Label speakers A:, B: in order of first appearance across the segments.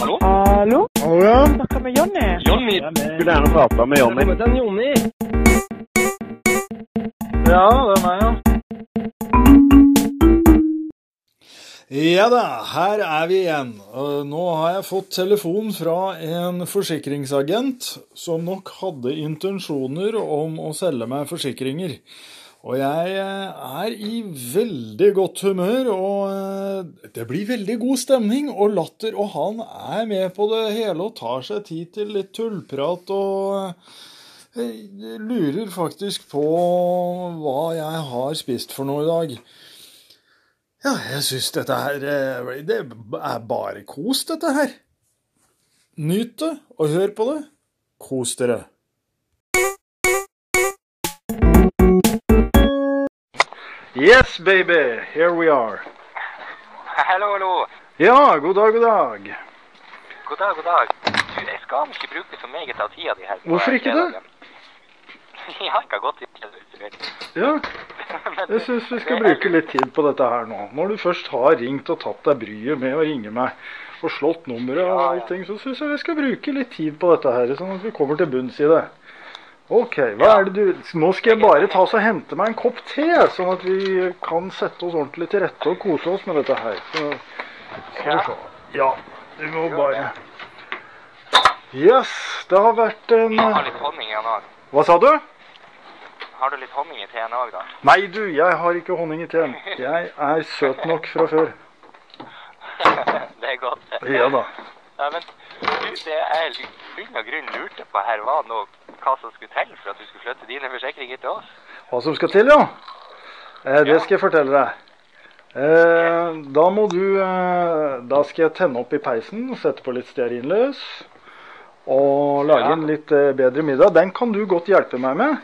A: Hallo?
B: Hallo?
C: Hallo, ja.
B: Snakker med Jonny.
A: Jonny?
C: Skulle gjerne prata med Jonny.
A: Velkommen til Jonny.
C: Ja, det er meg, ja.
D: Ja da, her er vi igjen. Nå har jeg fått telefon fra en forsikringsagent som nok hadde intensjoner om å selge meg forsikringer. Og jeg eh, er i veldig godt humør, og eh, det blir veldig god stemning og latter. Og han er med på det hele og tar seg tid til litt tullprat og eh, lurer faktisk på hva jeg har spist for noe i dag. Ja, jeg syns dette her Det er bare kos, dette her. Nyt det, og hør på det. Kos dere.
C: Yes, baby. Here we are.
A: Hallo, hallo.
C: Ja, god dag, god dag.
A: God dag, god dag. Du, jeg skal ikke bruke så meget av tida di her.
C: Hvorfor ikke det?
A: Jeg har jeg gått gjøre det.
C: Ja, jeg syns vi skal
A: er-
C: bruke litt tid på dette her nå. Når du først har ringt og tatt deg bryet med å ringe meg og slått nummeret og allting, så syns jeg vi skal bruke litt tid på dette her, sånn at vi kommer til bunns i det. OK, hva er det du Nå skal jeg bare ta og hente meg en kopp te, sånn at vi kan sette oss ordentlig til rette og kose oss med dette her. Så, skal vi se. Ja, du må bare Yes, det har vært en
A: Jeg har litt honning i den òg.
C: Hva sa du?
A: Har du litt honning i teen òg, da?
C: Nei, du, jeg har ikke honning i teen. Jeg er søt nok fra før.
A: det er godt.
C: Ja da.
A: Ja, men du, det jeg i bunn og grunn lurte på her, var nå hva som skulle til for at du skulle flytte dine forsikringer til oss.
C: Hva som skal til, ja? Eh, det skal jeg fortelle deg. Eh, da må du eh, Da skal jeg tenne opp i peisen sette på litt stearinløs. Og lage
A: Ja.
C: en litt eh, bedre middag. Den kan du godt hjelpe meg med.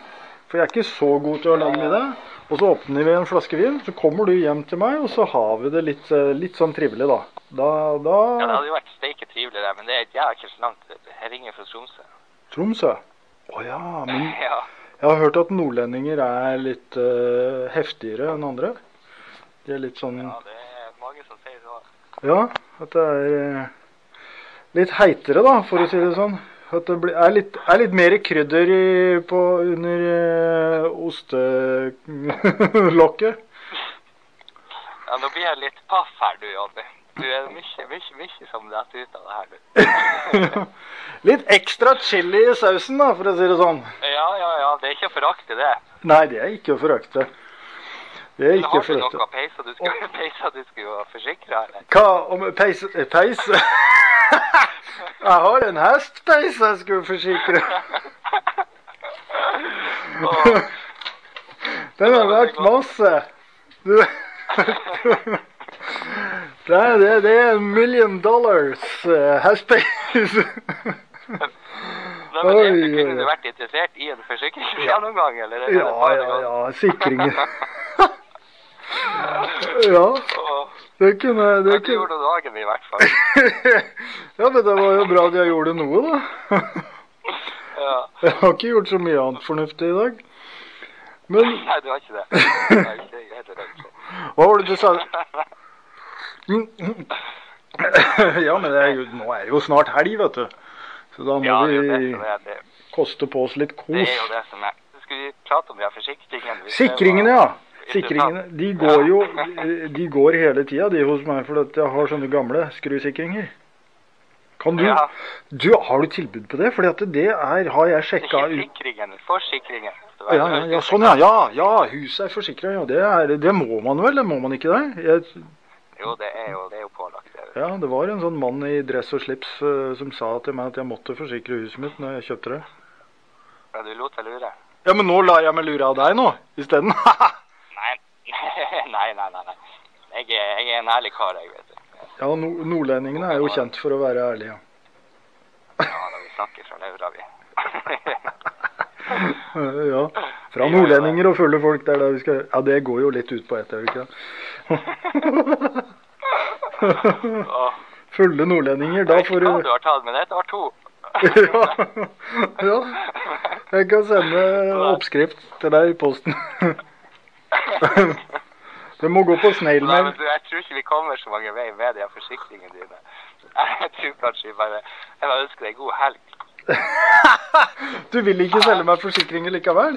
C: For jeg er ikke så god til å lage middag. Og så åpner vi en flaske vin, så kommer du hjem til meg, og så har vi det litt, eh, litt sånn trivelig, da. Da,
A: Ja, Det hadde jo vært steike trivelig, det, men det er jæklig langt. Jeg ringer fra Tromsø.
C: Tromsø. Å ja, men
A: Ja.
C: Jeg har hørt at nordlendinger er litt uh, heftigere enn andre. De er litt sånn
A: ja, det er mange som sier det.
C: Ja, at det er eh, litt heitere, da, for å si det sånn. At det blir, er, litt, er litt mer krydder i, på, under uh, ostelokket.
A: Ja, nå blir jeg litt paff her, du, Jonny. Du er mye, mye, mye som detter ut av det her, du.
C: litt ekstra chili i sausen, da, for å si det sånn.
A: Ja, ja, ja. Det er ikke å forakte det.
C: Nei, det er ikke å forakte. Det er ikke å
A: har du
C: forakte.
A: noe peiser du skulle, peiser du skulle forsikre, eller?
C: Hva om peis? peis? jeg har en hestpeis jeg skulle forsikre. Den har vært masse. Du Det er, det, det er million dollars uh, hestpeis.
A: Nei, men
C: Oi, oi,
A: kunne du vært interessert i en forsikringsgjennomgang, eller? er det
C: ja, ja, ja. Sikringen. ja, det kunne
A: ja,
C: det kunne.
A: gjorde dagen i hvert fall.
C: ja, men det var jo bra at jeg gjorde noe, da.
A: Ja.
C: jeg har ikke gjort så mye annet fornuftig i dag. Men
A: Nei, du har ikke det. Nei,
C: hva var det du sa? ja, men det er jo, nå er det jo snart helg, vet du. Så da må
A: Ja, det det
C: vi
A: det.
C: koste på oss litt kos.
A: Det er jo det som er. Så skal vi prate om de forsikringene.
C: Sikringene, ja. Sikringene, de går jo De går hele tida, de hos meg, for jeg har sånne gamle skrusikringer. Kan du
A: Ja.
C: Du, har du tilbud på det? Fordi at det er Har jeg sjekka ut
A: sikringen, forsikringen.
C: ja, ja, ja, sånn, ja. Ja, ja huset er forsikra, ja. Det, er, det må man vel, Det må man ikke det? Jeg,
A: Jo, det er jo, det er jo pålagt. Det.
C: ja, det var en sånn mann i dress og slips uh, som sa til meg at jeg måtte forsikre huset mitt når jeg kjøpte det.
A: Ja, du lot deg lure?
C: Ja, men nå lar jeg meg lure av deg nå, isteden.
A: Nei. nei, nei, nei. nei. Jeg er, jeg er en ærlig kar, jeg, vet du.
C: ja, no, nordlendingene er jo kjent for å være ærlige.
A: Ja, når vi snakker fra levra, vi.
C: Ja. Fra nordlendinger og fulle folk, det er det vi skal Ja, det går jo litt ut på ett, gjør det ikke det? Fulle nordlendinger, da får
A: ikke hva
C: du
A: du har tatt, med deg et var to.
C: ja. ja. Jeg kan sende oppskrift til deg i posten.
E: Det må gå på
A: Nei,
E: snailmail.
A: men du, jeg tror ikke vi kommer så mange vei med de forsikringene dine. Jeg tror kanskje vi bare Jeg bare ønsker deg god helg.
E: Du vil ikke selge meg forsikringer likevel?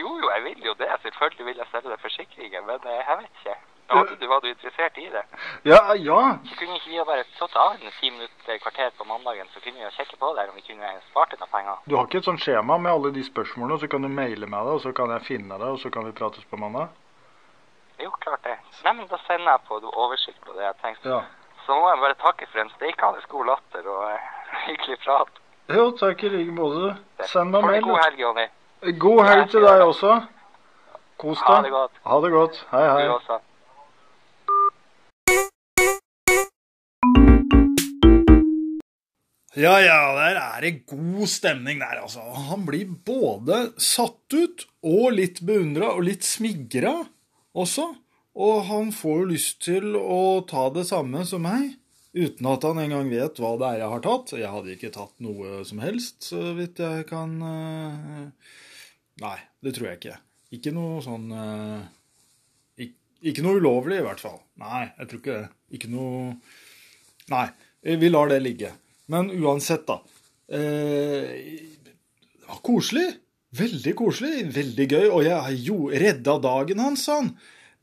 A: Jo, jo, jeg vil jo det. Selvfølgelig vil jeg selge deg forsikringen, men eh, jeg vet ikke. Hadde du, var du interessert i det?
E: Ja, ja.
A: Så kunne ikke vi bare satt av en ti minutter, kvarter på mandagen, så kunne vi sjekke på der om vi kunne spart noen penger.
E: Du har ikke et sånt skjema med alle de spørsmålene, så kan du maile meg det, og så kan jeg finne det, og så kan vi prates på mandag?
A: Jo, klart det. Nei, men da sender jeg på oversikt på det jeg tenkte.
E: Ja.
A: Så må jeg bare takke for en steikende god latter og eh, hyggelig prat.
E: Jo, takk i like måte. Send meg
A: Ha en
E: mail.
A: god helg, Jonny.
E: God helg til deg også. Kos
A: Ha det
E: deg.
A: godt.
E: Ha det godt. Hei, hei.
A: Du også.
C: Ja, ja, der er det god stemning der, altså. Han blir både satt ut og litt beundra og litt smigra også. Og han får jo lyst til å ta det samme som meg, uten at han engang vet hva det er jeg har tatt. Jeg hadde ikke tatt noe som helst, så vidt jeg kan eh, Nei, det tror jeg ikke. Ikke noe sånn uh, ikke, Ikke noe ulovlig, i hvert fall. Nei, jeg tror ikke det. Ikke noe Nei, vi lar det ligge. Men uansett, da. Var koselig. Veldig koselig. Veldig gøy. Og jeg jo, redda dagen hans, sa han.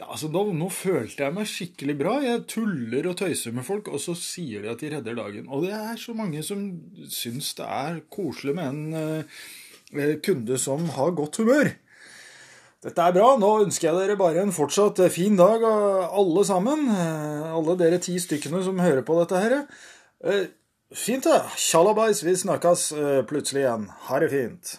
C: Altså, da, nå følte jeg meg skikkelig bra. Jeg tuller og tøyser med folk, og så sier de at de redder dagen. Og det er så mange som syns det er koselig med en eh, kunde som har godt humør. Dette er bra. Nå ønsker jeg dere bare en fortsatt eh, fin dag, eh, alle sammen. Eh, Alle dere ti stykkene som hører på dette her. Eh, Fint, det. Tjalabais, vi snakkes eh, plutselig igjen. Ha det fint.